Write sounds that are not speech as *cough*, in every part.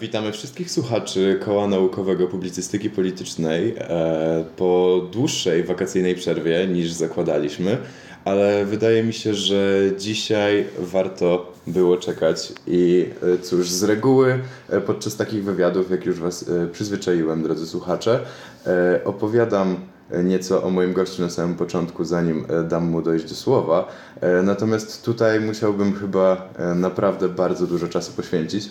Witamy wszystkich słuchaczy Koła Naukowego Publicystyki Politycznej e, po dłuższej wakacyjnej przerwie niż zakładaliśmy, ale wydaje mi się, że dzisiaj warto było czekać i e, cóż, z reguły e, podczas takich wywiadów, jak już Was przyzwyczaiłem, drodzy słuchacze, opowiadam nieco o moim gościu na samym początku, zanim dam mu dojść do słowa. Natomiast tutaj musiałbym chyba naprawdę bardzo dużo czasu poświęcić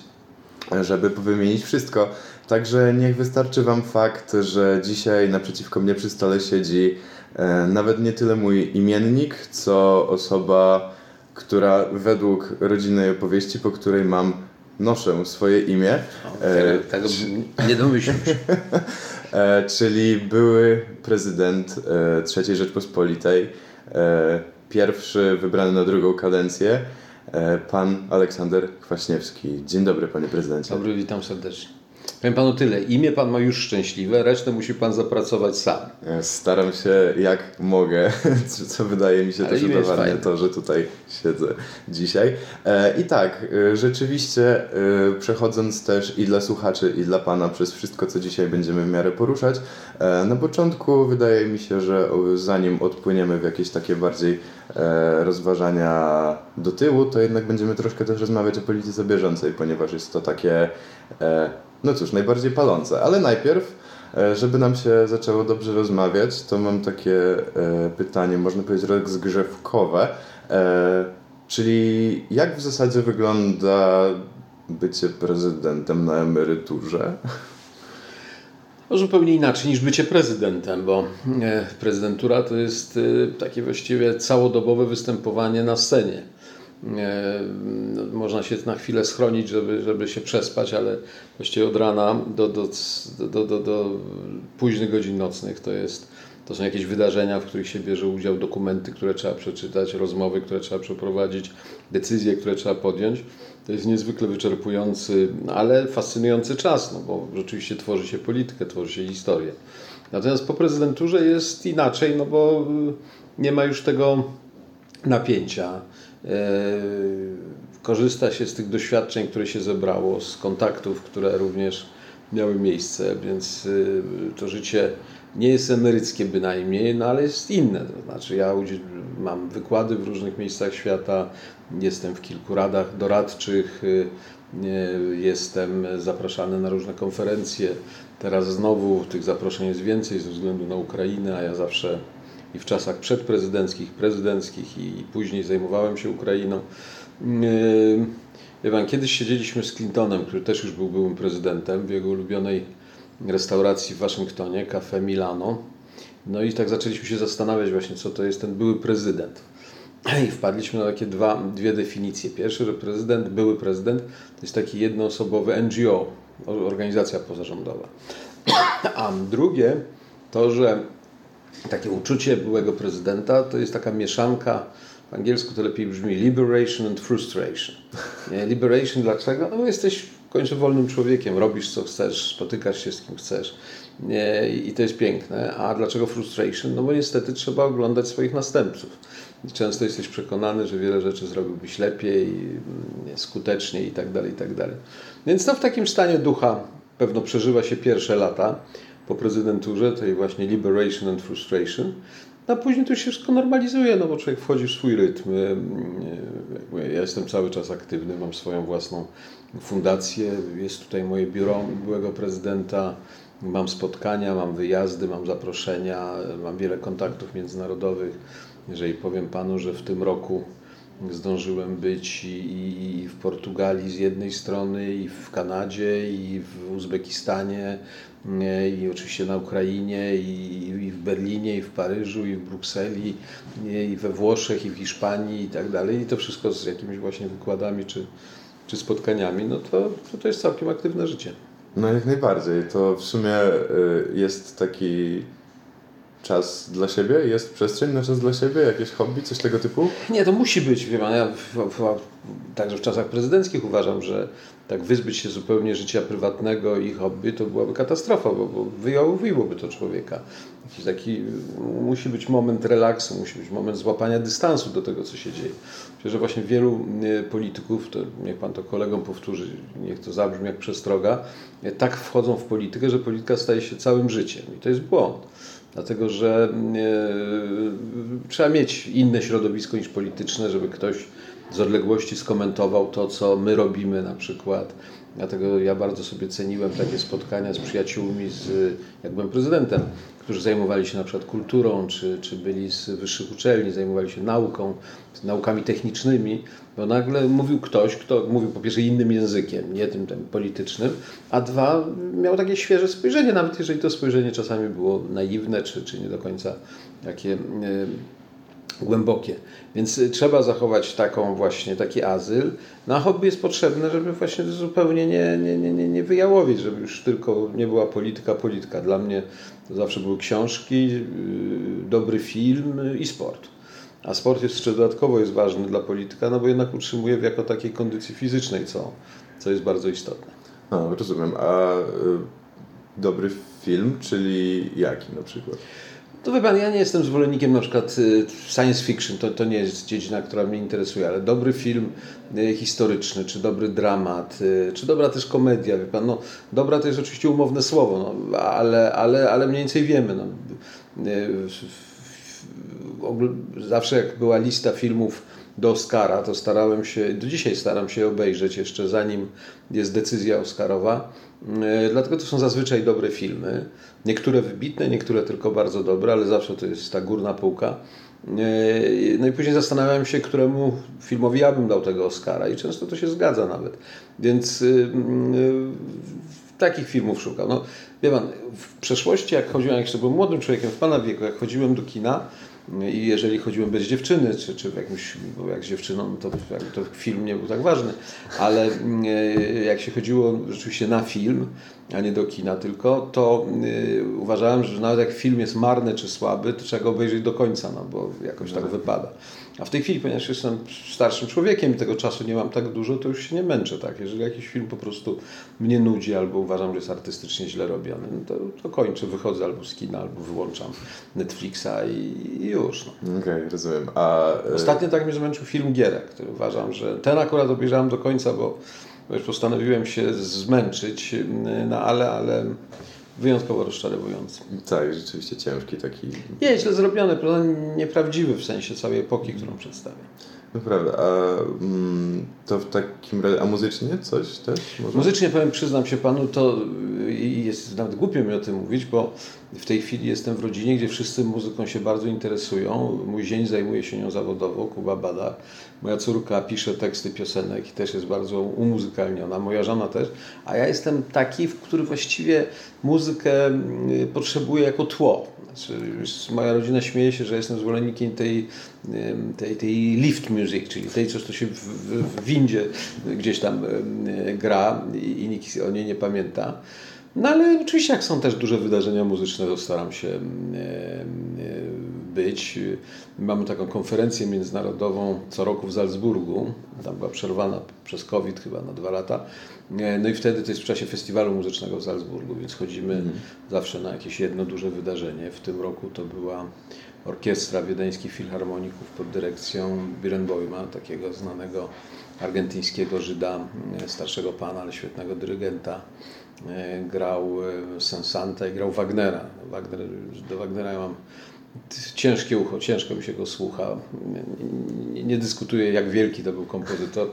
żeby wymienić wszystko. Także niech wystarczy Wam fakt, że dzisiaj naprzeciwko mnie przy stole siedzi e, nawet nie tyle mój imiennik, co osoba, która według rodzinnej opowieści, po której mam noszę swoje imię. O, e, tego nie domyślisz. *laughs* e, czyli były prezydent e, III Rzeczpospolitej, e, pierwszy wybrany na drugą kadencję. E, pan Aleksander Kwaśniewski. Dzień dobry, panie prezydencie. Dobry, witam serdecznie. Powiem panu tyle. Imię pan ma już szczęśliwe, resztę musi pan zapracować sam. Staram się jak mogę, *laughs* co wydaje mi się Ale też udowadnia to, że tutaj siedzę dzisiaj. E, I tak, e, rzeczywiście przechodząc też i dla słuchaczy, i dla pana przez wszystko, co dzisiaj będziemy w miarę poruszać, na początku wydaje mi się, że zanim odpłyniemy w jakieś takie bardziej rozważania do tyłu, to jednak będziemy troszkę też rozmawiać o polityce bieżącej, ponieważ jest to takie no cóż, najbardziej palące. Ale najpierw, e, żeby nam się zaczęło dobrze rozmawiać, to mam takie e, pytanie, można powiedzieć rozgrzewkowe. E, czyli jak w zasadzie wygląda bycie prezydentem na emeryturze? Może zupełnie inaczej niż bycie prezydentem, bo prezydentura to jest takie właściwie całodobowe występowanie na scenie. No, można się na chwilę schronić, żeby, żeby się przespać, ale właściwie od rana do, do, do, do, do późnych godzin nocnych to, jest, to są jakieś wydarzenia, w których się bierze udział, dokumenty, które trzeba przeczytać, rozmowy, które trzeba przeprowadzić, decyzje, które trzeba podjąć. To jest niezwykle wyczerpujący, ale fascynujący czas, no bo rzeczywiście tworzy się politykę, tworzy się historię. Natomiast po prezydenturze jest inaczej, no bo nie ma już tego napięcia korzysta się z tych doświadczeń, które się zebrało, z kontaktów, które również miały miejsce, więc y, to życie nie jest emeryckie bynajmniej, no ale jest inne. To znaczy ja mam wykłady w różnych miejscach świata, jestem w kilku radach doradczych, y, jestem zapraszany na różne konferencje. Teraz znowu tych zaproszeń jest więcej ze względu na Ukrainę, a ja zawsze i w czasach przedprezydenckich, prezydenckich i później zajmowałem się Ukrainą. Yy, wie pan, kiedyś siedzieliśmy z Clintonem, który też już był byłym prezydentem, w jego ulubionej restauracji w Waszyngtonie, Cafe Milano. No i tak zaczęliśmy się zastanawiać właśnie, co to jest ten były prezydent. *clears throat* I wpadliśmy na takie dwa, dwie definicje. Pierwsze, że prezydent, były prezydent, to jest taki jednoosobowy NGO, organizacja pozarządowa. *clears throat* A drugie, to, że takie uczucie byłego prezydenta to jest taka mieszanka, w angielsku to lepiej brzmi liberation and frustration. Nie? Liberation dlaczego? No bo jesteś w końcu wolnym człowiekiem, robisz co chcesz, spotykasz się z kim chcesz nie? i to jest piękne. A dlaczego frustration? No bo niestety trzeba oglądać swoich następców. I często jesteś przekonany, że wiele rzeczy zrobiłbyś lepiej, skuteczniej i tak dalej, i tak dalej. Więc to w takim stanie ducha pewno przeżywa się pierwsze lata po prezydenturze, tej właśnie liberation and frustration, a później to się wszystko normalizuje, no bo człowiek wchodzi w swój rytm. Ja jestem cały czas aktywny, mam swoją własną fundację, jest tutaj moje biuro byłego prezydenta, mam spotkania, mam wyjazdy, mam zaproszenia, mam wiele kontaktów międzynarodowych. Jeżeli powiem Panu, że w tym roku zdążyłem być i, i, w Portugalii z jednej strony, i w Kanadzie, i w Uzbekistanie, i oczywiście na Ukrainie, i, i w Berlinie, i w Paryżu, i w Brukseli, i we Włoszech, i w Hiszpanii, i tak dalej. I to wszystko z jakimiś właśnie wykładami czy, czy spotkaniami, no to, to, to jest całkiem aktywne życie. No jak najbardziej. To w sumie y, jest taki czas dla siebie? Jest przestrzeń na czas dla siebie? Jakieś hobby, coś tego typu? Nie, to musi być. Wie pan, ja w, w, także w czasach prezydenckich uważam, że tak wyzbyć się zupełnie życia prywatnego i hobby to byłaby katastrofa, bo, bo wyjałowiłoby to człowieka. Jakiś taki, musi być moment relaksu, musi być moment złapania dystansu do tego, co się dzieje. Myślę, że właśnie wielu e, polityków, to niech pan to kolegom powtórzy, niech to zabrzmi jak przestroga, e, tak wchodzą w politykę, że polityka staje się całym życiem. I to jest błąd. Dlatego, że e, trzeba mieć inne środowisko niż polityczne, żeby ktoś z odległości skomentował to, co my robimy na przykład. Dlatego ja bardzo sobie ceniłem takie spotkania z przyjaciółmi, z, jak byłem prezydentem, którzy zajmowali się na przykład kulturą, czy, czy byli z wyższych uczelni, zajmowali się nauką, naukami technicznymi, bo nagle mówił ktoś, kto mówił po pierwsze innym językiem, nie tym, tym politycznym, a dwa, miał takie świeże spojrzenie, nawet jeżeli to spojrzenie czasami było naiwne, czy, czy nie do końca takie głębokie. Więc y, trzeba zachować taką właśnie taki azyl. Na no, hobby jest potrzebne, żeby właśnie zupełnie nie, nie, nie, nie wyjałowić, żeby już tylko nie była polityka, polityka. Dla mnie to zawsze były książki, y, dobry film i sport. A sport jeszcze dodatkowo jest ważny dla polityka, no bo jednak utrzymuje w jako takiej kondycji fizycznej, co, co jest bardzo istotne. No, rozumiem. A y, dobry film, czyli jaki na przykład? To wie pan, ja nie jestem zwolennikiem na przykład y, science fiction, to, to nie jest dziedzina, która mnie interesuje, ale dobry film y, historyczny, czy dobry dramat, y, czy dobra też komedia, wie pan, no dobra to jest oczywiście umowne słowo, no, ale, ale, ale mniej więcej wiemy, no. Zawsze jak była lista filmów do Oscara, to starałem się, do dzisiaj staram się obejrzeć jeszcze zanim jest decyzja Oscarowa, dlatego to są zazwyczaj dobre filmy. Niektóre wybitne, niektóre tylko bardzo dobre, ale zawsze to jest ta górna półka. No i później zastanawiałem się, któremu filmowi ja bym dał tego Oscara i często to się zgadza nawet. Więc y, y, takich filmów szukam. No, wie pan, w przeszłości, jak chodziłem, jak jeszcze byłem młodym człowiekiem, w pana wieku, jak chodziłem do kina, i jeżeli chodziłem bez dziewczyny, czy, czy jakimś, bo jak z dziewczyną, to, to film nie był tak ważny, ale e, jak się chodziło rzeczywiście na film, a nie do kina tylko, to y, uważałem, że nawet jak film jest marny czy słaby, to trzeba go obejrzeć do końca, no bo jakoś tak wypada. A w tej chwili, ponieważ jestem starszym człowiekiem i tego czasu nie mam tak dużo, to już się nie męczę. Tak? Jeżeli jakiś film po prostu mnie nudzi albo uważam, że jest artystycznie źle robiony, no to, to kończę, wychodzę albo z kina, albo wyłączam Netflixa i, i już. No. Okej, okay, rozumiem. A... E, Ostatnio tak mnie zmęczył film Gierek, który uważam, że ten akurat obejrzałem do końca, bo, bo już postanowiłem się zmęczyć, no ale, ale wyjątkowo rozczarowujący. Tak, rzeczywiście ciężki taki. Nie, źle zrobiony, prawda? nieprawdziwy w sensie całej epoki, którą przedstawia. No prawda, a mm, to w takim razie, a muzycznie coś też? Może? Muzycznie powiem, przyznam się panu, to jest nawet głupio mi o tym mówić, bo w tej chwili jestem w rodzinie, gdzie wszyscy muzyką się bardzo interesują. Mój zień zajmuje się nią zawodowo, Kuba Bada. Moja córka pisze teksty piosenek i też jest bardzo umuzykalniona, moja żona też. A ja jestem taki, w który właściwie muzykę mm, potrzebuję jako tło. Znaczy, moja rodzina śmieje się, że jestem zwolennikiem tej, tej, tej lift music, czyli tej, co to się w, w, w windzie gdzieś tam gra i, i nikt o niej nie pamięta. No ale oczywiście jak są też duże wydarzenia muzyczne, to staram się być. Mamy taką konferencję międzynarodową co roku w Salzburgu. Tam była przerwana przez COVID chyba na dwa lata. No i wtedy to jest w czasie festiwalu muzycznego w Salzburgu, więc chodzimy mhm. zawsze na jakieś jedno duże wydarzenie. W tym roku to była orkiestra wiedeńskich filharmoników pod dyrekcją Birenboima, takiego znanego argentyńskiego Żyda, starszego pana, ale świetnego dyrygenta. E, grał e, Sensanta i grał Wagnera. Wagner, do Wagnera ja mam ciężkie ucho, ciężko mi się go słucha. Nie, nie dyskutuję, jak wielki to był kompozytor,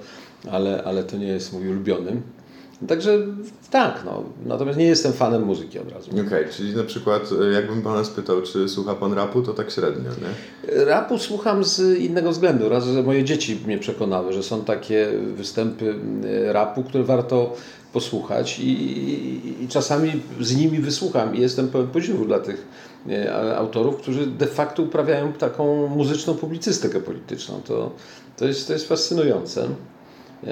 ale, ale to nie jest mój ulubiony. Także tak, no. natomiast nie jestem fanem muzyki od razu. Okej, okay, czyli na przykład e, jakbym Pana spytał, czy słucha Pan rapu, to tak średnio, nie? Rapu słucham z innego względu. Raz, że moje dzieci mnie przekonały, że są takie występy rapu, które warto posłuchać i, i, i czasami z nimi wysłucham i jestem pełen podziwu dla tych e, autorów, którzy de facto uprawiają taką muzyczną publicystykę polityczną. To, to, jest, to jest fascynujące.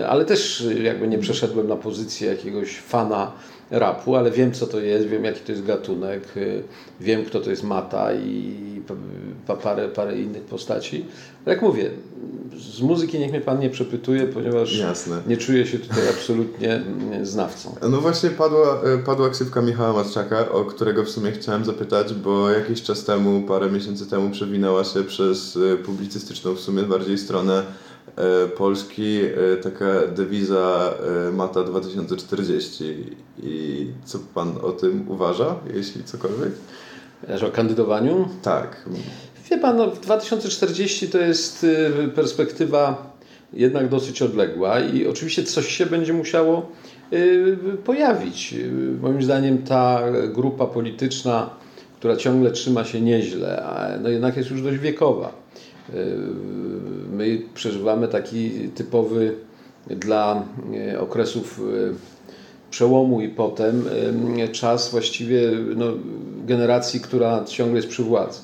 ale też jakby nie przeszedłem na pozycję jakiegoś fana rapu, ale wiem co to jest, wiem jaki to jest gatunek, wiem kto to jest Mata i parę, parę innych postaci. Jak mówię, z muzyki niech mnie Pan nie przepytuje, ponieważ Jasne. nie czuję się tutaj absolutnie znawcą. No właśnie padła, padła ksywka Michała Matczaka, o którego w sumie chciałem zapytać, bo jakiś czas temu, parę miesięcy temu przewinęła się przez e, publicystyczną w sumie bardziej stronę Polski e, taka dewiza Mata 2040 i co Pan o tym uważa, jeśli cokolwiek? O kandydowaniu? Tak. Wie pan, no, 2040 to jest y, perspektywa jednak dosyć odległa i oczywiście coś się będzie musiało y, pojawić. Moim zdaniem ta grupa polityczna, która ciągle trzyma się nieźle, no jednak jest już dość wiekowa. Y, my przeżywamy taki typowy dla okresów przełomu i potem czas właściwie no, generacji, która ciągle jest przy władzy.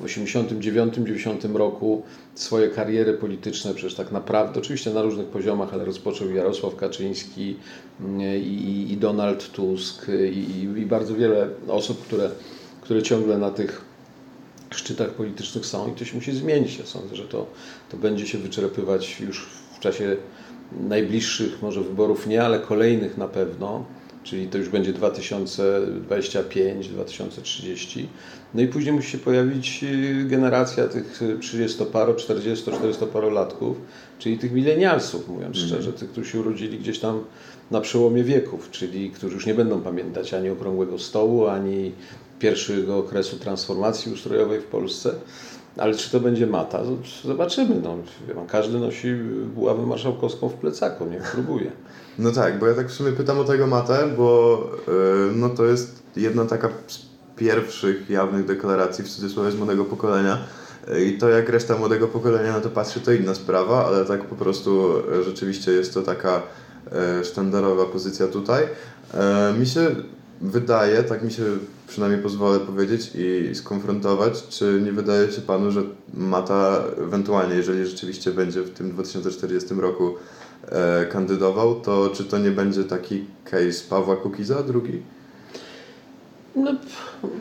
W 1989-90 roku swoje kariery polityczne przecież tak naprawdę, oczywiście na różnych poziomach, ale rozpoczął Jarosław Kaczyński i, i Donald Tusk i, i, bardzo wiele osób, które, które ciągle na tych szczytach politycznych są i to się musi zmienić. Ja sądzę, że to, to będzie się wyczerpywać już w czasie najbliższych może wyborów nie, ale kolejnych na pewno, czyli to już będzie 2025-2030. No i później musi się pojawić y, generacja tych 30-paro, 40, 40-parolatków, czyli tych milenialsów, mówiąc mm. szczerze, tych, którzy się urodzili gdzieś tam na przełomie wieków, czyli którzy już nie będą pamiętać ani okrągłego stołu, ani pierwszego okresu transformacji ustrojowej w Polsce. Ale czy to będzie mata? Zobaczymy. No, każdy nosi buławę marszałkowską w plecaku, niech próbuje. No tak, bo ja tak w sumie pytam o tego matę, bo yy, no to jest jedna taka z pierwszych jawnych deklaracji w cudzysłowie z młodego pokolenia. E, I to jak reszta młodego pokolenia na to patrzy, to inna sprawa, ale tak po prostu e, rzeczywiście jest to taka sztandarowa pozycja tutaj. Mi się wydaje, tak mi się przynajmniej pozwolę powiedzieć i skonfrontować, czy nie wydaje się Panu, że Mata ewentualnie, jeżeli rzeczywiście będzie w tym 2040 roku e, kandydował, to czy to nie będzie taki case Pawła Kukiza drugi? No,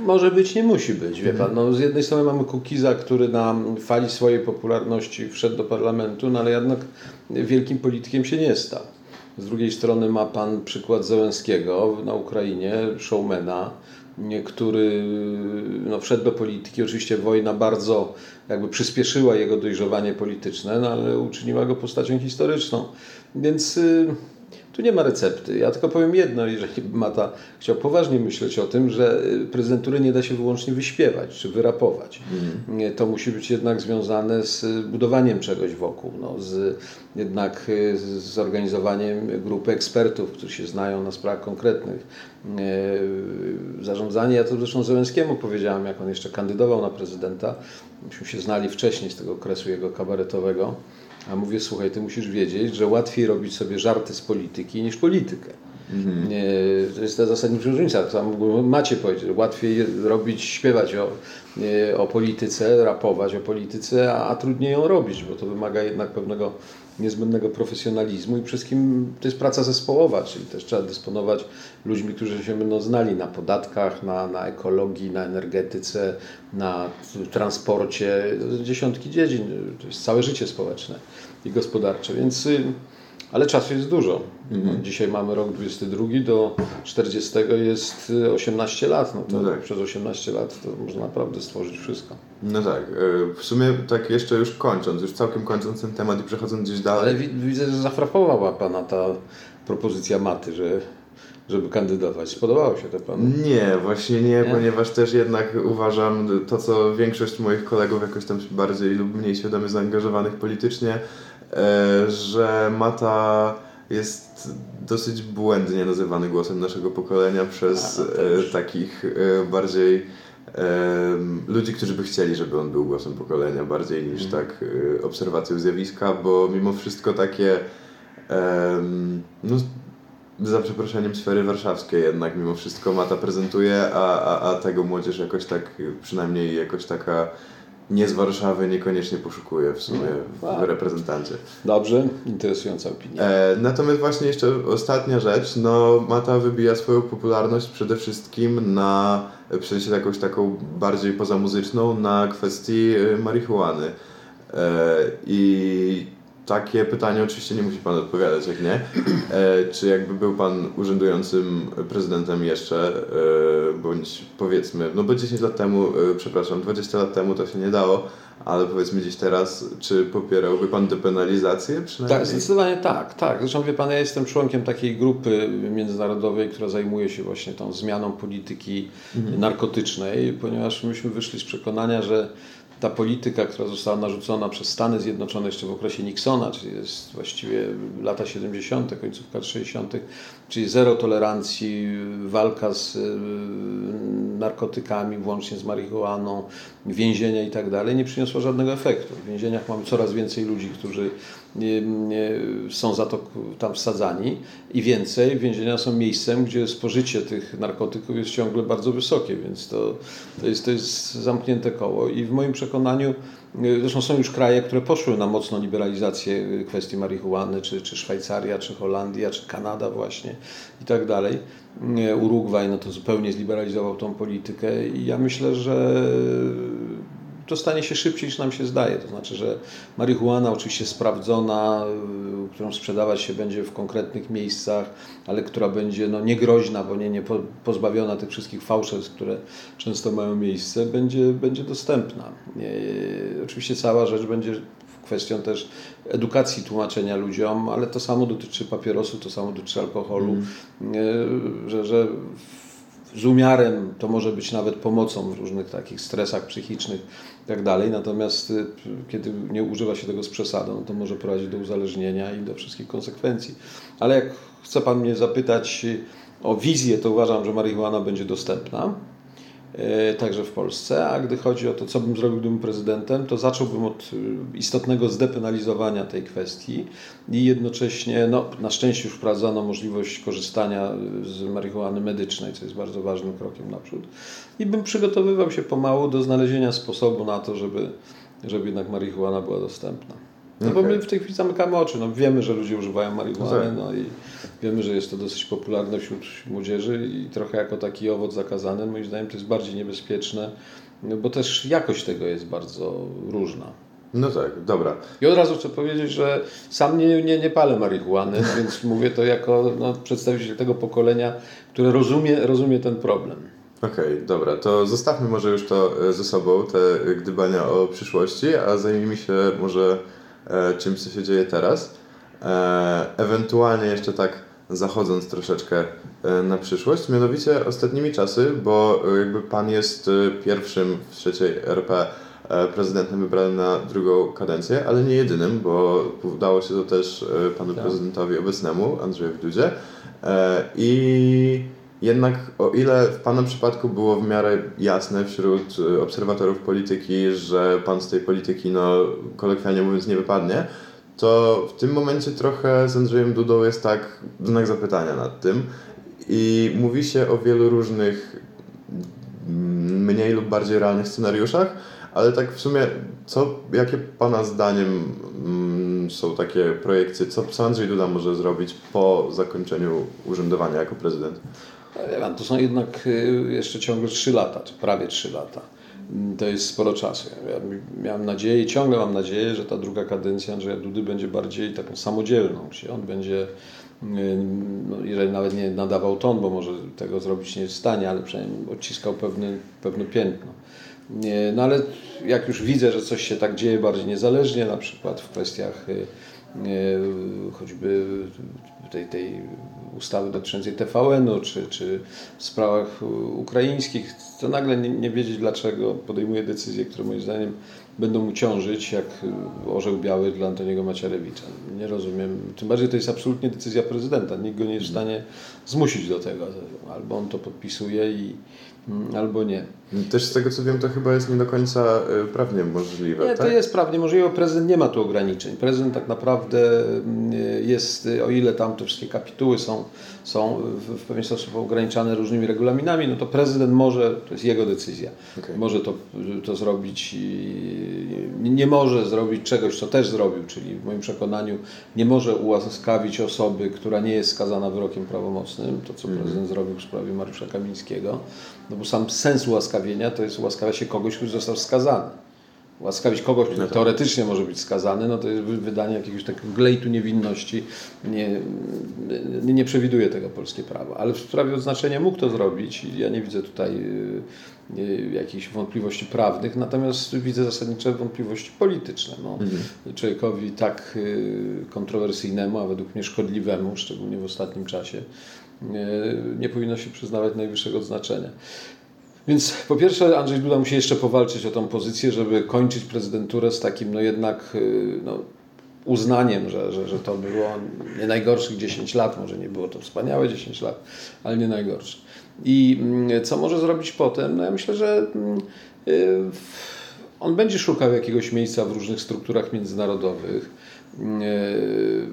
może być, nie musi być, wie pan. No, z jednej strony mamy Kukiza, który na fali swojej popularności wszedł do parlamentu, no ale jednak wielkim politykiem się nie stał. Z drugiej strony ma pan przykład Zełenskiego na Ukrainie, showmana, który no, wszedł do polityki. Oczywiście wojna bardzo jakby przyspieszyła jego dojrzewanie polityczne, no, ale uczyniła go postacią historyczną. Więc y, tu nie ma recepty. Ja tylko powiem jedno, jeżeli Mata chciał poważnie myśleć o tym, że y, prezydentury nie da się wyłącznie wyśpiewać czy wyrapować. Mm. To musi być jednak związane z budowaniem czegoś wokół, no, z, jednak y, z zorganizowaniem grupy ekspertów, którzy się znają na sprawach konkretnych. Zarządzanie, ja to zresztą Zełenskiemu powiedziałem, jak on jeszcze kandydował na prezydenta, myśmy się znali wcześniej z tego okresu jego kabaretowego a mówię, słuchaj, ty musisz wiedzieć, że łatwiej robić sobie żarty z polityki niż politykę. Mhm. To jest ta zasadnicza różnica. Tam macie powiedzieć, łatwiej robić, śpiewać o, o polityce, rapować o polityce, a, a trudniej ją robić, bo to wymaga jednak pewnego niezbędnego profesjonalizmu i wszystkim to jest praca zespołowa, czyli też trzeba dysponować ludźmi, którzy się będą znali na podatkach, na, na ekologii, na energetyce, na transporcie, dziesiątki dziedzin, to jest całe życie społeczne i gospodarcze, więc y, ale czasu jest dużo. Mhm. Dzisiaj mamy rok 22, do 40 jest 18 y, lat. No to no tak. przez 18 lat to można naprawdę stworzyć wszystko. No tak. Y, w sumie tak jeszcze już kończąc, już całkiem kończąc ten temat i przechodząc gdzieś dalej. Ale widzę, że zafrapowała Pana ta propozycja maty, że żeby kandydować. Spodobało się to Panu? Nie, właśnie nie, nie, ponieważ też jednak uważam to, co większość moich kolegów jakoś tam bardziej lub mniej świadomie zaangażowanych politycznie, że Mata jest dosyć błędnie nazywany głosem naszego pokolenia przez A, no e, takich e, bardziej ludzi, którzy by chcieli, żeby on był głosem pokolenia bardziej niż mm. tak obserwacją zjawiska, bo mimo wszystko takie no, za przeproszeniem sfery warszawskiej jednak mimo wszystko Mata prezentuje, a, a, a tego młodzież jakoś tak, przynajmniej jakoś taka nie z Warszawy niekoniecznie poszukuje w sumie w reprezentancie. Dobrze, interesująca opinia. E, natomiast właśnie jeszcze ostatnia rzecz, no Mata wybija swoją popularność przede wszystkim na, przejść jakąś taką bardziej pozamuzyczną, na kwestii e, marihuany. E, I takie pytanie oczywiście nie musi Pan odpowiadać, jak nie. *clears throat* E, czy jakby był Pan urzędującym prezydentem jeszcze, e, bądź powiedzmy, no bo 10 lat temu, e, przepraszam, 20 lat temu to się nie dało, ale powiedzmy dziś teraz, czy popierałby Pan depenalizację przynajmniej? Tak, zdecydowanie tak, tak. Zresztą wie Pan, ja jestem członkiem takiej grupy międzynarodowej, która zajmuje się właśnie tą zmianą polityki mhm. narkotycznej, ponieważ myśmy wyszli z przekonania, że ta polityka, która została narzucona przez Stany Zjednoczone jeszcze w okresie Nixona, czyli jest właściwie lata 70., końcówka 60., czyli zero tolerancji, walka z y, narkotykami, włącznie z marihuaną, więzienia i tak dalej, nie przyniosła żadnego efektu. W więzieniach mamy coraz więcej ludzi, którzy są za to tam wsadzani i więcej, więzienia są miejscem, gdzie spożycie tych narkotyków jest ciągle bardzo wysokie, więc to, to, jest, to jest zamknięte koło i w moim przekonaniu y, Zresztą są już kraje, które poszły na mocną liberalizację kwestii marihuany, czy, czy Szwajcaria, czy Holandia, czy Kanada właśnie i tak dalej. Y, Urugwaj no to zupełnie zliberalizował tą politykę i ja myślę, że to stanie się szybciej niż nam się zdaje. To znaczy, że marihuana oczywiście sprawdzona, y, którą sprzedawać się będzie w konkretnych miejscach, ale która będzie no, niegroźna, bo nie, nie pozbawiona tych wszystkich fałszerstw, które często mają miejsce, będzie, będzie dostępna. Oczywiście cała rzecz będzie kwestią też edukacji, tłumaczenia ludziom, ale to samo dotyczy papierosu, to samo dotyczy alkoholu, mm. że, że z umiarem to może być nawet pomocą w różnych takich stresach psychicznych tak dalej, natomiast y, kiedy nie używa się tego z przesadą, to może prowadzić do uzależnienia i do wszystkich konsekwencji. Ale jak chce Pan mnie zapytać o wizję, to uważam, że marihuana będzie dostępna także w Polsce, a gdy chodzi o to, co bym zrobił, gdybym prezydentem, to zacząłbym od e, istotnego zdepenalizowania tej kwestii i jednocześnie, no, na szczęście już wprowadzono możliwość korzystania z marihuany medycznej, co jest bardzo ważnym krokiem naprzód i bym przygotowywał się pomału do znalezienia sposobu na to, żeby, żeby jednak marihuana była dostępna. No okay. bo my w tej chwili zamykamy oczy. No, wiemy, że ludzie używają marihuany tak. no i wiemy, że jest to dosyć popularne wśród młodzieży i trochę jako taki owoc zakazany. Moim zdaniem to jest bardziej niebezpieczne, no bo też jakość tego jest bardzo różna. No tak, dobra. I od razu chcę powiedzieć, że sam nie, nie, nie palę marihuany, *laughs* więc mówię to jako no, przedstawiciel tego pokolenia, które rozumie, rozumie ten problem. Okej, okay, dobra, to zostawmy może już to e, ze sobą, te gdybania o przyszłości, a zajmijmy się może E, czymś, co się dzieje teraz. E, ewentualnie jeszcze tak zachodząc troszeczkę e, na przyszłość, mianowicie ostatnimi czasy, bo jakby pan jest pierwszym w trzeciej RP prezydentem wybranym na drugą kadencję, ale nie jedynym, bo udało się to też panu tak. prezydentowi obecnemu, Andrzejowi Dudzie. I jednak o ile w Pana przypadku było w miarę jasne wśród y, obserwatorów polityki, że Pan z tej polityki, no kolokwialnie mówiąc, nie wypadnie, to w tym momencie trochę z Andrzejem Dudą jest tak znak zapytania nad tym i mówi się o wielu różnych mm, mniej lub bardziej realnych scenariuszach, ale tak w sumie, co, jakie Pana zdaniem mm, są takie projekcje, co, co Andrzej Duda może zrobić po zakończeniu urzędowania jako prezydent? To są jednak y, jeszcze ciągle 3 lata, czy prawie 3 lata. Mm, to jest sporo czasu. Ja miałem nadzieję, ciągle mam nadzieję, że ta druga kadencja Andrzeja Dudy będzie bardziej taką samodzielną, czyli on będzie, y, no, jeżeli nawet nie nadawał ton, bo może tego zrobić nie jest w stanie, ale przynajmniej odciskał pewne, pewne piętno. No ale jak już widzę, że coś się tak dzieje bardziej niezależnie, na przykład w kwestiach y, choćby tej, tej ustawy dotyczącej TVN-u, czy, czy w sprawach ukraińskich, to nagle nie, nie wiedzieć, dlaczego podejmuje decyzje, które moim zdaniem będą mu ciążyć, jak orzeł biały dla Antoniego Macierewicza. Nie rozumiem. Tym bardziej to jest absolutnie decyzja prezydenta. Nikt go nie jest w stanie zmusić do tego. Albo on to podpisuje i, Mm, albo nie. Też z tego co wiem, to chyba jest nie do końca e, prawnie możliwe. Nie, tak? to jest prawnie możliwe. Prezydent nie ma tu ograniczeń. Prezydent tak naprawdę mm, jest, o ile tam te wszystkie kapituły są, są w, pewien sposób ograniczane różnymi regulaminami, no to prezydent może, to jest jego decyzja, okay. może to, to zrobić nie może zrobić czegoś, co też zrobił, czyli w moim przekonaniu nie może ułaskawić osoby, która nie jest skazana wyrokiem prawomocnym, to co mm. prezydent zrobił w sprawie Mariusza Kamińskiego, no bo sam sens ułaskawienia to jest ułaskawia się kogoś, który został skazany łaskawić kogoś, kto no tak. teoretycznie może być skazany, no to jest wydanie jakiegoś takiego glejtu niewinności nie, nie, przewiduje tego polskie prawo. Ale w sprawie odznaczenia mógł to zrobić i ja nie widzę tutaj y, y, jakichś wątpliwości prawnych, natomiast widzę zasadnicze wątpliwości polityczne. No, mhm. Człowiekowi tak y, kontrowersyjnemu, a według mnie szkodliwemu, szczególnie w ostatnim czasie, nie powinno się przyznawać najwyższego odznaczenia. Więc po pierwsze Andrzej Duda musi jeszcze powalczyć o tą pozycję, żeby kończyć prezydenturę z takim no jednak y, no, uznaniem, że, że, że to było nie najgorszych 10 lat, może nie było to wspaniałe 10 lat, ale nie najgorsze. I mm, co może zrobić potem? No ja myślę, że mm, y, on będzie szukał jakiegoś miejsca w różnych strukturach międzynarodowych. Y,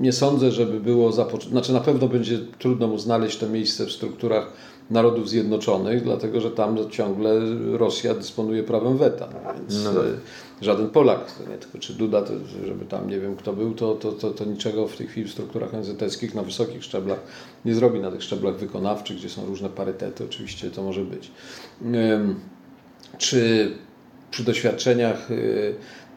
nie sądzę, żeby było zapoczątkowane, znaczy na pewno będzie trudno mu znaleźć to miejsce w strukturach Narodów Zjednoczonych, dlatego że tam ciągle Rosja dysponuje prawem weta. Więc no tak. E, żaden Polak, nie tylko czy Duda, to, żeby tam nie wiem kto był, to, to, to, to niczego w tej chwili w strukturach ONZ-owskich na wysokich szczeblach nie zrobi. Na tych szczeblach wykonawczych, gdzie są różne parytety, oczywiście to może być. Czy przy doświadczeniach e,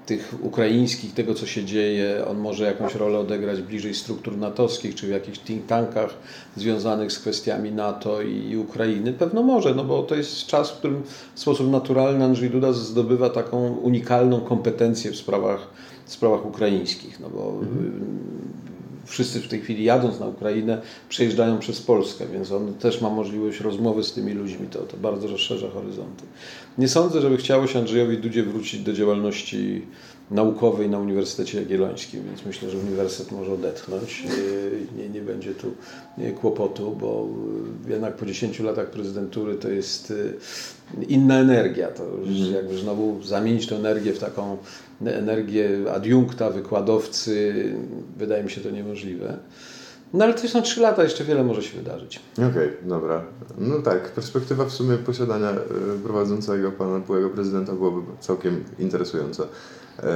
tych ukraińskich, tego co się dzieje, on może jakąś rolę odegrać bliżej struktur natowskich, czy w jakichś think tankach związanych z kwestiami NATO i Ukrainy? Pewno może, no bo to jest czas, w którym w sposób naturalny Andrzej Duda zdobywa taką unikalną kompetencję w sprawach, w sprawach ukraińskich, no bo mhm wszyscy w tej chwili jadąc na Ukrainę przejeżdżają przez Polskę, więc on też ma możliwość rozmowy z tymi ludźmi. To, to bardzo rozszerza horyzonty. Nie sądzę, żeby chciało się Andrzejowi Dudzie wrócić do działalności naukowej na Uniwersytecie Jagiellońskim, więc myślę, że uniwersytet może odetchnąć. *laughs* Nie, nie będzie tu kłopotu, bo jednak po 10 latach prezydentury to jest y, inna energia. To mhm. jakby znowu zamienić tę energię w taką energię adiunkta, wykładowcy, wydaje mi się to niemożliwe. No ale to są trzy lata, jeszcze wiele może się wydarzyć. Okej, okay, dobra. No tak, perspektywa w sumie posiadania e, prowadzącego pana byłego prezydenta byłoby całkiem interesująca. E,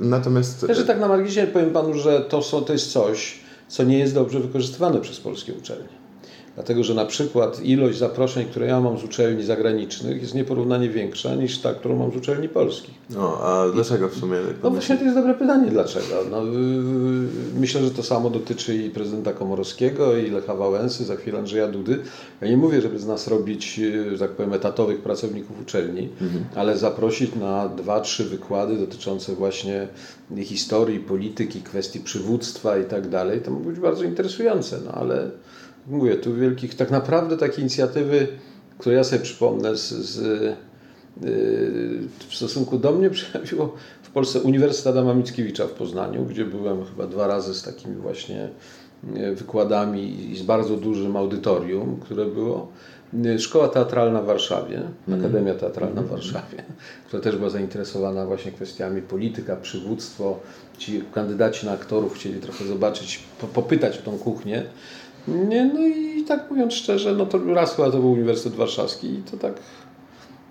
natomiast... Że tak na marginesie powiem panu, że to, są, to jest coś, co nie jest dobrze wykorzystywane przez polskie uczelnie. Dlatego, że na przykład ilość zaproszeń, które ja mam z uczelni zagranicznych jest nieporównanie większa niż ta, którą mam z uczelni polskich. No, a dlaczego w sumie? No właśnie to jest dobre pytanie, dlaczego. No, myślę, że to samo dotyczy i prezydenta Komorowskiego, i Lecha Wałęsy, za chwilę Andrzeja Dudy. Ja nie mówię, żeby z nas robić, y, że tak powiem, etatowych pracowników uczelni, mhm. ale zaprosić na dwa, trzy wykłady dotyczące właśnie historii, polityki, kwestii przywództwa i tak dalej. To mogą być bardzo interesujące, no ale mówię, tu wielkich, tak naprawdę takie inicjatywy, które ja sobie przypomnę z, z y, w stosunku do mnie przejawiło w Polsce Uniwersytet Adama Mickiewicza w Poznaniu, gdzie byłem chyba dwa razy z takimi właśnie y, wykładami i z bardzo dużym audytorium, które było. Y, Szkoła Teatralna w Warszawie, mm. Akademia Teatralna w Warszawie, która też była zainteresowana właśnie kwestiami polityka, przywództwo. Ci kandydaci na aktorów chcieli trochę zobaczyć, popytać o tą kuchnię. Nie, no i tak mówiąc szczerze, no to raz chyba to był Uniwersytet Warszawski i to tak,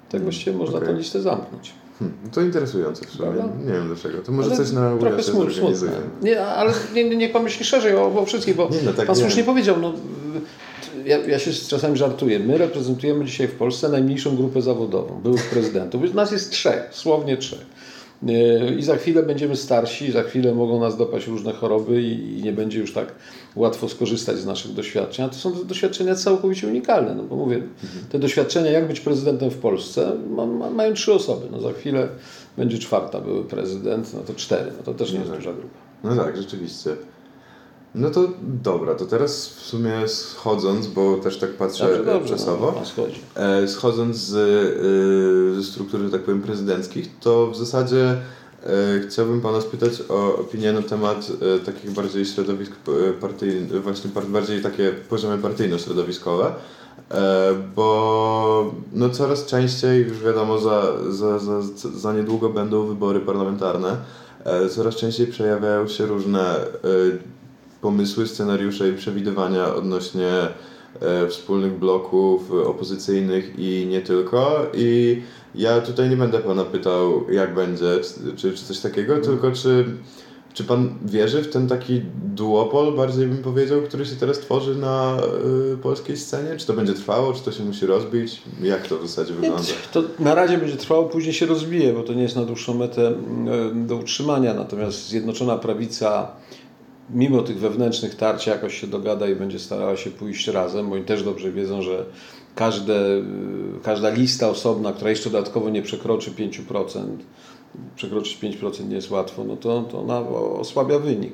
tak właściwie można okay. tę listę zamknąć. Hmm, to interesujące w sumie. Prawda? Nie wiem dlaczego. To może ale coś na trochę smutne. Nie, ale nie, nie, nie pomyśli szerzej o, o wszystkich, bo nie, no tak pan słusznie nie. powiedział, no, ja, ja się czasami żartuję. My reprezentujemy dzisiaj w Polsce najmniejszą grupę zawodową, byłych prezydentów. Nas jest trzech, słownie trzech. I za chwilę będziemy starsi, za chwilę mogą nas dopaść różne choroby i nie będzie już tak łatwo skorzystać z naszych doświadczeń. A to są doświadczenia całkowicie unikalne, no bo mówię, te doświadczenia, jak być prezydentem w Polsce, ma, ma, mają trzy osoby. No za chwilę będzie czwarta były prezydent, no to cztery, no to też nie jest no tak. duża grupa. No tak, rzeczywiście. No to dobra, to teraz w sumie schodząc, bo też tak patrzę dobrze, dobrze, czasowo, no, e, schodząc z, e, ze struktury, że tak powiem, prezydenckich, to w zasadzie e, chciałbym Pana spytać o opinię na temat takich bardziej środowisk partyjnych, właśnie bardziej takie poziomy partyjno-środowiskowe, bo no coraz częściej, już wiadomo, za, za, za, za niedługo będą wybory parlamentarne, coraz częściej przejawiają się różne pomysły, scenariusze i przewidywania odnośnie e, wspólnych bloków opozycyjnych i nie tylko. I ja tutaj nie będę pana pytał, jak będzie, czy, czy coś takiego, tylko czy czy pan wierzy w ten taki duopol, bardziej bym powiedział, który się teraz tworzy na y, polskiej scenie? Czy to będzie trwało, czy to się musi rozbić? Jak to w zasadzie wygląda? To na razie będzie trwało, później się rozbije, bo to nie jest na dłuższą metę do utrzymania. Natomiast Zjednoczona Prawica, mimo tych wewnętrznych tarć, jakoś się dogada i będzie starała się pójść razem, bo oni też dobrze wiedzą, że każde, y, każda lista osobna, która jeszcze dodatkowo nie przekroczy 5%, przekroczyć 5% nie jest łatwo, no to, to ona osłabia wynik.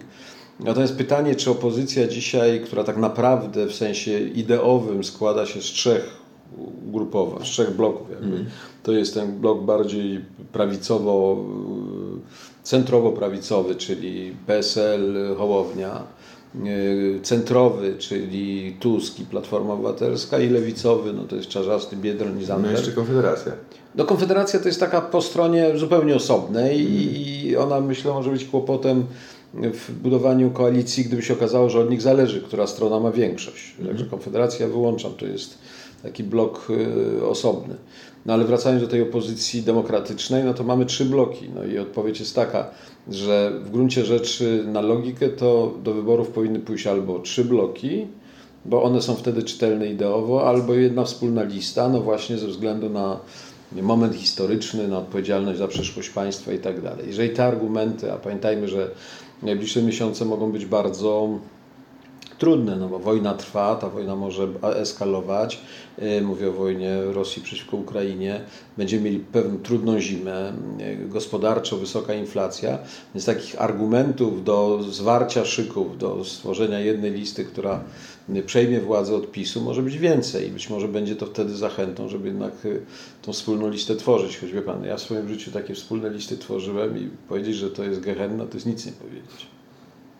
Natomiast pytanie, czy opozycja dzisiaj, która tak naprawdę w sensie ideowym składa się z trzech grupowych, z trzech bloków jakby, mm. to jest ten blok bardziej prawicowo, centrowo-prawicowy, czyli PSL, Hołownia, y, centrowy, czyli Tusk i Platforma Obywatelska i lewicowy, no to jest Czarzasty, Biedroń i Zandberg. No jeszcze Konfederacja. No Konfederacja to jest taka po stronie zupełnie osobnej mm. i ona myślę może być kłopotem w budowaniu koalicji, gdyby się okazało, że od nich zależy, która strona ma większość. Także Konfederacja wyłączam, to jest taki blok y, osobny. No ale wracając do tej opozycji demokratycznej, no to mamy trzy bloki. No i odpowiedź jest taka, że w gruncie rzeczy na logikę to do wyborów powinny pójść albo trzy bloki, bo one są wtedy czytelne ideowo, albo jedna wspólna lista, no właśnie ze względu na moment historyczny, na odpowiedzialność za przyszłość państwa i tak dalej. Jeżeli te argumenty, a pamiętajmy, że najbliższe miesiące mogą być bardzo trudne, no bo wojna trwa, ta wojna może eskalować. Y, mówię o wojnie Rosji przeciwko Ukrainie. Będziemy mieli pewną trudną zimę, y, gospodarczo wysoka inflacja, więc takich argumentów do zwarcia szyków, do stworzenia jednej listy, która przejmie władzę od PiSu, może być więcej być może będzie to wtedy zachętą, żeby jednak y, tą wspólną listę tworzyć. Choć wie Pan, ja w swoim życiu takie wspólne listy tworzyłem i powiedzieć, że to jest gehenna, to jest nic nie powiedzieć.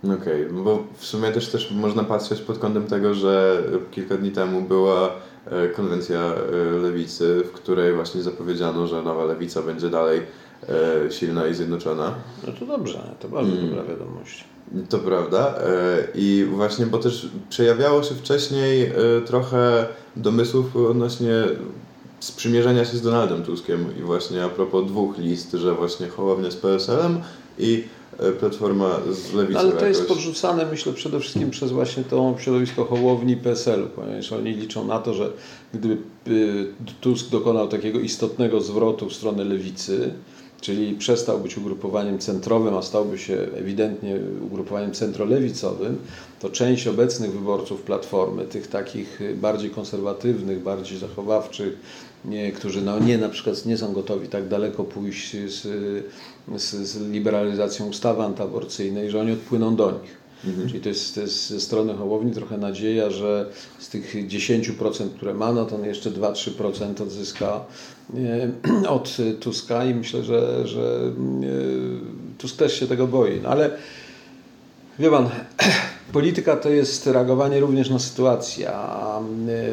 Okej, okay, bo w sumie też, też można patrzeć pod kątem tego, że kilka dni temu była e, konwencja e, lewicy, w której właśnie zapowiedziano, że nowa lewica będzie dalej e, silna i zjednoczona. No to dobrze, to bardzo mm. dobra wiadomość. To prawda. I właśnie, bo też przejawiało się wcześniej trochę domysłów odnośnie sprzymierzenia się z Donaldem Tuskiem i właśnie a propos dwóch list, że właśnie Hołownia z PSL-em i platforma z lewicą. Ale to jest podrzucane, myślę, przede wszystkim przez właśnie to środowisko Hołowni PSL-u, ponieważ oni liczą na to, że gdyby y, Tusk dokonał takiego istotnego zwrotu w stronę lewicy, czyli przestał być ugrupowaniem centrowym, a stałby się ewidentnie ugrupowaniem centrolewicowym, to część obecnych wyborców Platformy, tych takich bardziej konserwatywnych, bardziej zachowawczych, nie, którzy no nie na przykład nie są gotowi tak daleko pójść z, z, z liberalizacją ustawy antyaborcyjnej, że oni odpłyną do nich. Mhm. Czyli to jest, to jest ze strony Hołowni trochę nadzieja, że z tych 10%, które ma, no to jeszcze 2-3% odzyska *clears throat* od Tuska i myślę, że, że Tusk też się tego boi. No ale wie pan, *clears throat* polityka to jest reagowanie również na sytuację, a,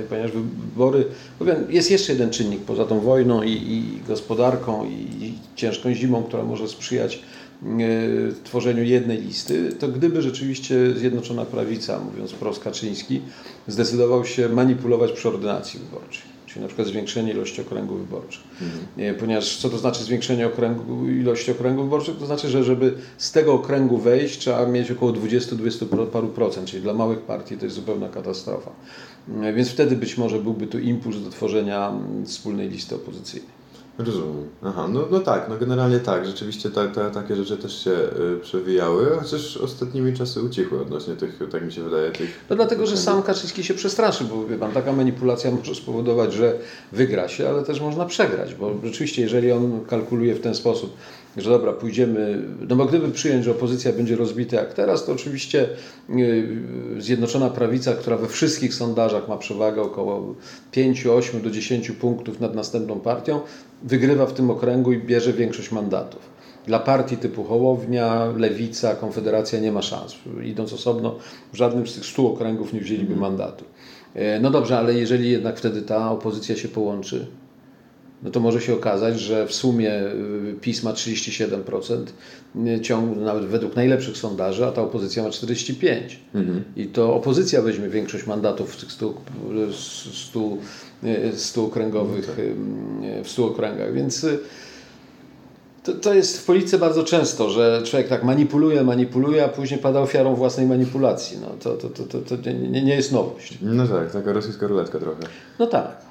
ponieważ wybory, powiem, jest jeszcze jeden czynnik poza tą wojną i, i gospodarką i, ciężką zimą, która może sprzyjać tworzeniu jednej listy, to gdyby rzeczywiście Zjednoczona Prawica, mówiąc wprost Kaczyński, zdecydował się manipulować przy ordynacji wyborczej czyli na przykład zwiększenie ilości okręgów wyborczych. Mhm. Ponieważ co to znaczy zwiększenie okręgu, ilości okręgów wyborczych? To znaczy, że żeby z tego okręgu wejść, trzeba mieć około 20-20 paru procent, czyli dla małych partii to jest zupełna katastrofa. Więc wtedy być może byłby tu impuls do tworzenia wspólnej listy opozycyjnej. Rozumiem. Aha, no, no tak, no generalnie tak, rzeczywiście ta, ta, takie rzeczy też się y, przewijały, chociaż ostatnimi czasy ucichły odnośnie tych, tak mi się wydaje, tych... No dlatego, że sam Kaczyński się przestraszy, bo wie Pan, taka manipulacja może spowodować, że wygra się, ale też można przegrać, bo rzeczywiście jeżeli on kalkuluje w ten sposób, że dobra, pójdziemy, no bo gdyby przyjąć, że opozycja będzie rozbita jak teraz, to oczywiście y, Zjednoczona Prawica, która we wszystkich sondażach ma przewagę około 5, 8 do 10 punktów nad następną partią, wygrywa w tym okręgu i bierze większość mandatów. Dla partii typu Hołownia, Lewica, Konfederacja nie ma szans. Idąc osobno, w żadnym z tych 100 okręgów nie wzięliby mandatu. E, no dobrze, ale jeżeli jednak wtedy ta opozycja się połączy, no to może się okazać, że w sumie y, PiS ma 37% y, ciągu, nawet według najlepszych sondaży, a ta opozycja ma 45%. Mhm. I to opozycja weźmie większość mandatów w tych 100, 100, 100 okręgowych, no tak. w 100 okręgach. Więc to, to jest w polityce bardzo często, że człowiek tak manipuluje, manipuluje, a później pada ofiarą własnej manipulacji. No, to, to, to, to, to nie, nie jest nowość. No tak, taka rosyjska ruletka trochę. No tak.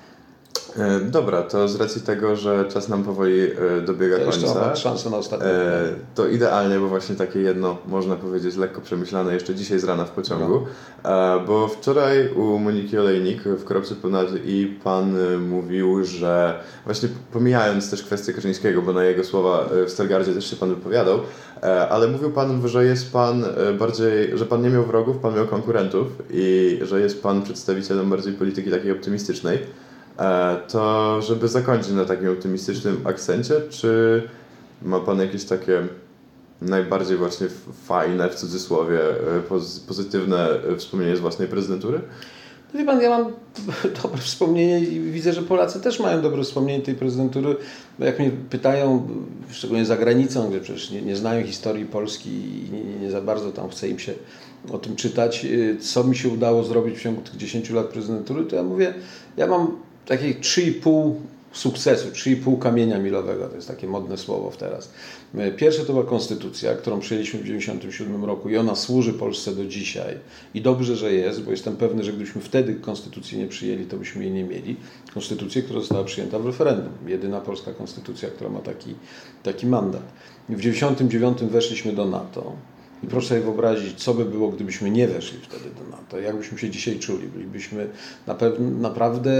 E, dobra, to z racji tego, że czas nam powoli e, dobiega to końca. Szansę na ostatnie. E, to idealnie, bo właśnie takie jedno, można powiedzieć, lekko przemyślane jeszcze dzisiaj z rana w pociągu. No. Bo wczoraj u Moniki Olejnik w Kropce Ponad i pan mówił, że właśnie pomijając też kwestię Kaczyńskiego, bo na jego słowa w Stargardzie też się pan wypowiadał, ale mówił pan, że jest pan bardziej, że pan nie miał wrogów, pan miał konkurentów i że jest pan przedstawicielem bardziej polityki takiej optymistycznej. E, to żeby zakończyć na takim optymistycznym akcencie, czy ma Pan jakieś takie najbardziej właśnie fajne, w cudzysłowie, e, pozytywne wspomnienie z własnej prezydentury? No wie Pan, ja mam *laughs* dobre wspomnienie i widzę, że Polacy też mają dobre wspomnienie tej prezydentury. Jak mnie pytają, szczególnie za granicą, gdzie przecież nie, nie znają historii Polski i nie, nie, za bardzo tam chce im się o tym czytać, co mi się udało zrobić w ciągu tych 10 lat prezydentury, to ja mówię, ja mam takich 3,5 sukcesu, 3,5 kamienia milowego, to jest takie modne słowo teraz. Pierwsze to była konstytucja, którą przyjęliśmy w 1997 roku i ona służy Polsce do dzisiaj. I dobrze, że jest, bo jestem pewny, że gdybyśmy wtedy konstytucji nie przyjęli, to byśmy jej nie mieli. Konstytucję, która została przyjęta w referendum. Jedyna polska konstytucja, która ma taki, taki mandat. W 1999 weszliśmy do NATO. I proszę sobie wyobrazić, co by było, gdybyśmy nie weszli wtedy do NATO. Jak byśmy się dzisiaj czuli? Bylibyśmy naprawdę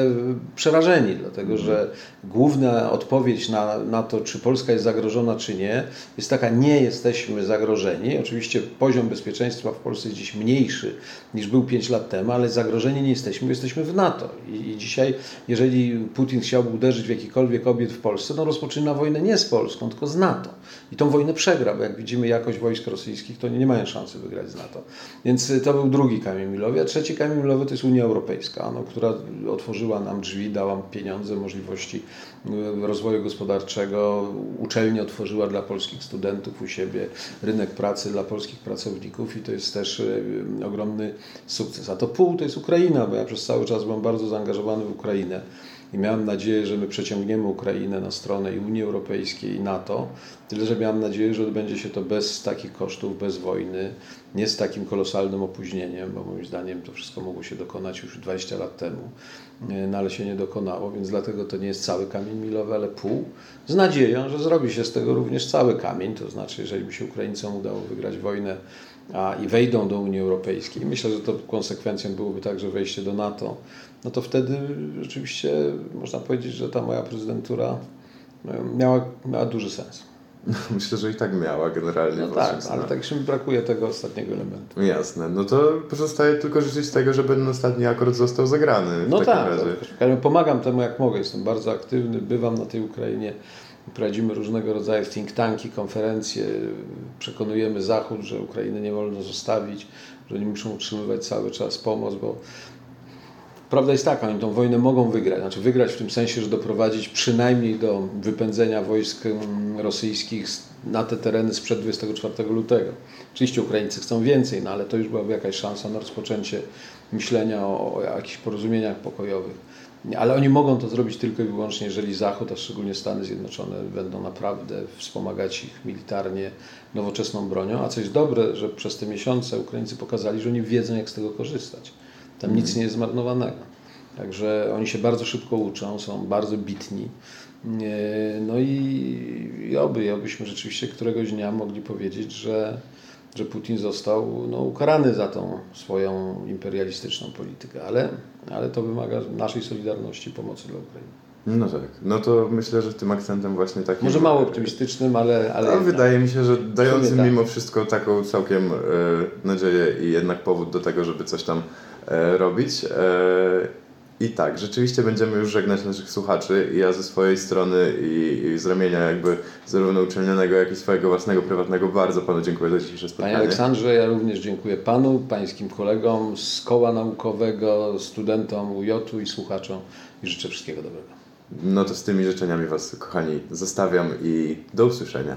przerażeni, dlatego że główna odpowiedź na, na to, czy Polska jest zagrożona, czy nie, jest taka, nie jesteśmy zagrożeni. Oczywiście poziom bezpieczeństwa w Polsce jest dziś mniejszy niż był 5 lat temu, ale zagrożeni nie jesteśmy, bo jesteśmy w NATO. I, I, dzisiaj, jeżeli Putin chciałby uderzyć w jakikolwiek obiekt w Polsce, no rozpoczyna wojnę nie z Polską, tylko z NATO. I tą wojnę przegra, bo jak widzimy jakość wojsk rosyjskich, to nie mają szansy wygrać z NATO. Więc to był drugi kamień milowy. A trzeci kamień milowy to jest Unia Europejska, no, która otworzyła nam drzwi, dała możliwości możliwości rozwoju gospodarczego. Uczelnie otworzyła dla polskich studentów u siebie rynek pracy dla polskich pracowników i to jest też e, ogromny sukces. A to pół to jest Ukraina, bo ja przez cały czas byłem bardzo zaangażowany w Ukrainę i miałem nadzieję, że my przeciągniemy Ukrainę na stronę i Unii Europejskiej i NATO, tyle że miałem nadzieję, że odbędzie się to bez takich kosztów, bez wojny, nie z takim kolosalnym opóźnieniem, bo moim zdaniem to wszystko mogło się dokonać już 20 lat temu, e, no ale się nie dokonało, więc dlatego to nie jest cały kamień milowy, ale pół, z nadzieją, że zrobi się z tego również cały kamień, to znaczy jeżeli by się Ukraińcom udało wygrać wojnę a, i wejdą do Unii Europejskiej, myślę, że to konsekwencją byłoby także wejście do NATO, no to wtedy rzeczywiście można powiedzieć, że ta moja prezydentura e, miała, miała duży sens. *laughs* Myślę, że i tak miała generalnie. No tak, ale tak się mi brakuje tego ostatniego elementu. Jasne. No to pozostaje tylko życzyć tego, żeby ten ostatni akord został zagrany. No tak. Razie. Pomagam temu jak mogę. Jestem bardzo aktywny, bywam na tej Ukrainie. Prowadzimy różnego rodzaju think tanki, konferencje. Przekonujemy Zachód, że Ukrainy nie wolno zostawić, że oni muszą utrzymywać cały czas pomoc, bo Prawda jest taka, oni tą wojnę mogą wygrać, znaczy wygrać w tym sensie, że doprowadzić przynajmniej do wypędzenia wojsk mm, rosyjskich na te tereny sprzed 24 lutego. Oczywiście Ukraińcy chcą więcej, no ale to już byłaby jakaś szansa na rozpoczęcie myślenia o, o jakichś porozumieniach pokojowych. Ale oni mogą to zrobić tylko i wyłącznie, jeżeli Zachód, a szczególnie Stany Zjednoczone, będą naprawdę wspomagać ich militarnie nowoczesną bronią. A co jest dobre, że przez te miesiące Ukraińcy pokazali, że oni wiedzą, jak z tego korzystać. Tam nic nie jest zmarnowanego. Także oni się bardzo szybko uczą, są bardzo bitni. No i, i oby, obyśmy rzeczywiście któregoś dnia mogli powiedzieć, że, że Putin został no, ukarany za tą swoją imperialistyczną politykę, ale, ale to wymaga naszej solidarności, pomocy dla Ukrainy. No tak. No to myślę, że tym akcentem właśnie takim... Może mało optymistycznym, ale... ale no, wydaje mi się, że dającym tak. mimo wszystko taką całkiem e, nadzieję i jednak powód do tego, żeby coś tam E, robić. E, I tak, rzeczywiście będziemy już żegnać naszych słuchaczy. Ja ze swojej strony i, i z ramienia jakby zarówno uczelnianego, jak i swojego własnego, prywatnego bardzo Panu dziękuję za dzisiejsze spotkanie. Panie Aleksandrze, ja również dziękuję Panu, Pańskim kolegom z Koła Naukowego, studentom UJ-u i słuchaczom i życzę wszystkiego dobrego. No to z tymi życzeniami Was, kochani, zostawiam i do usłyszenia.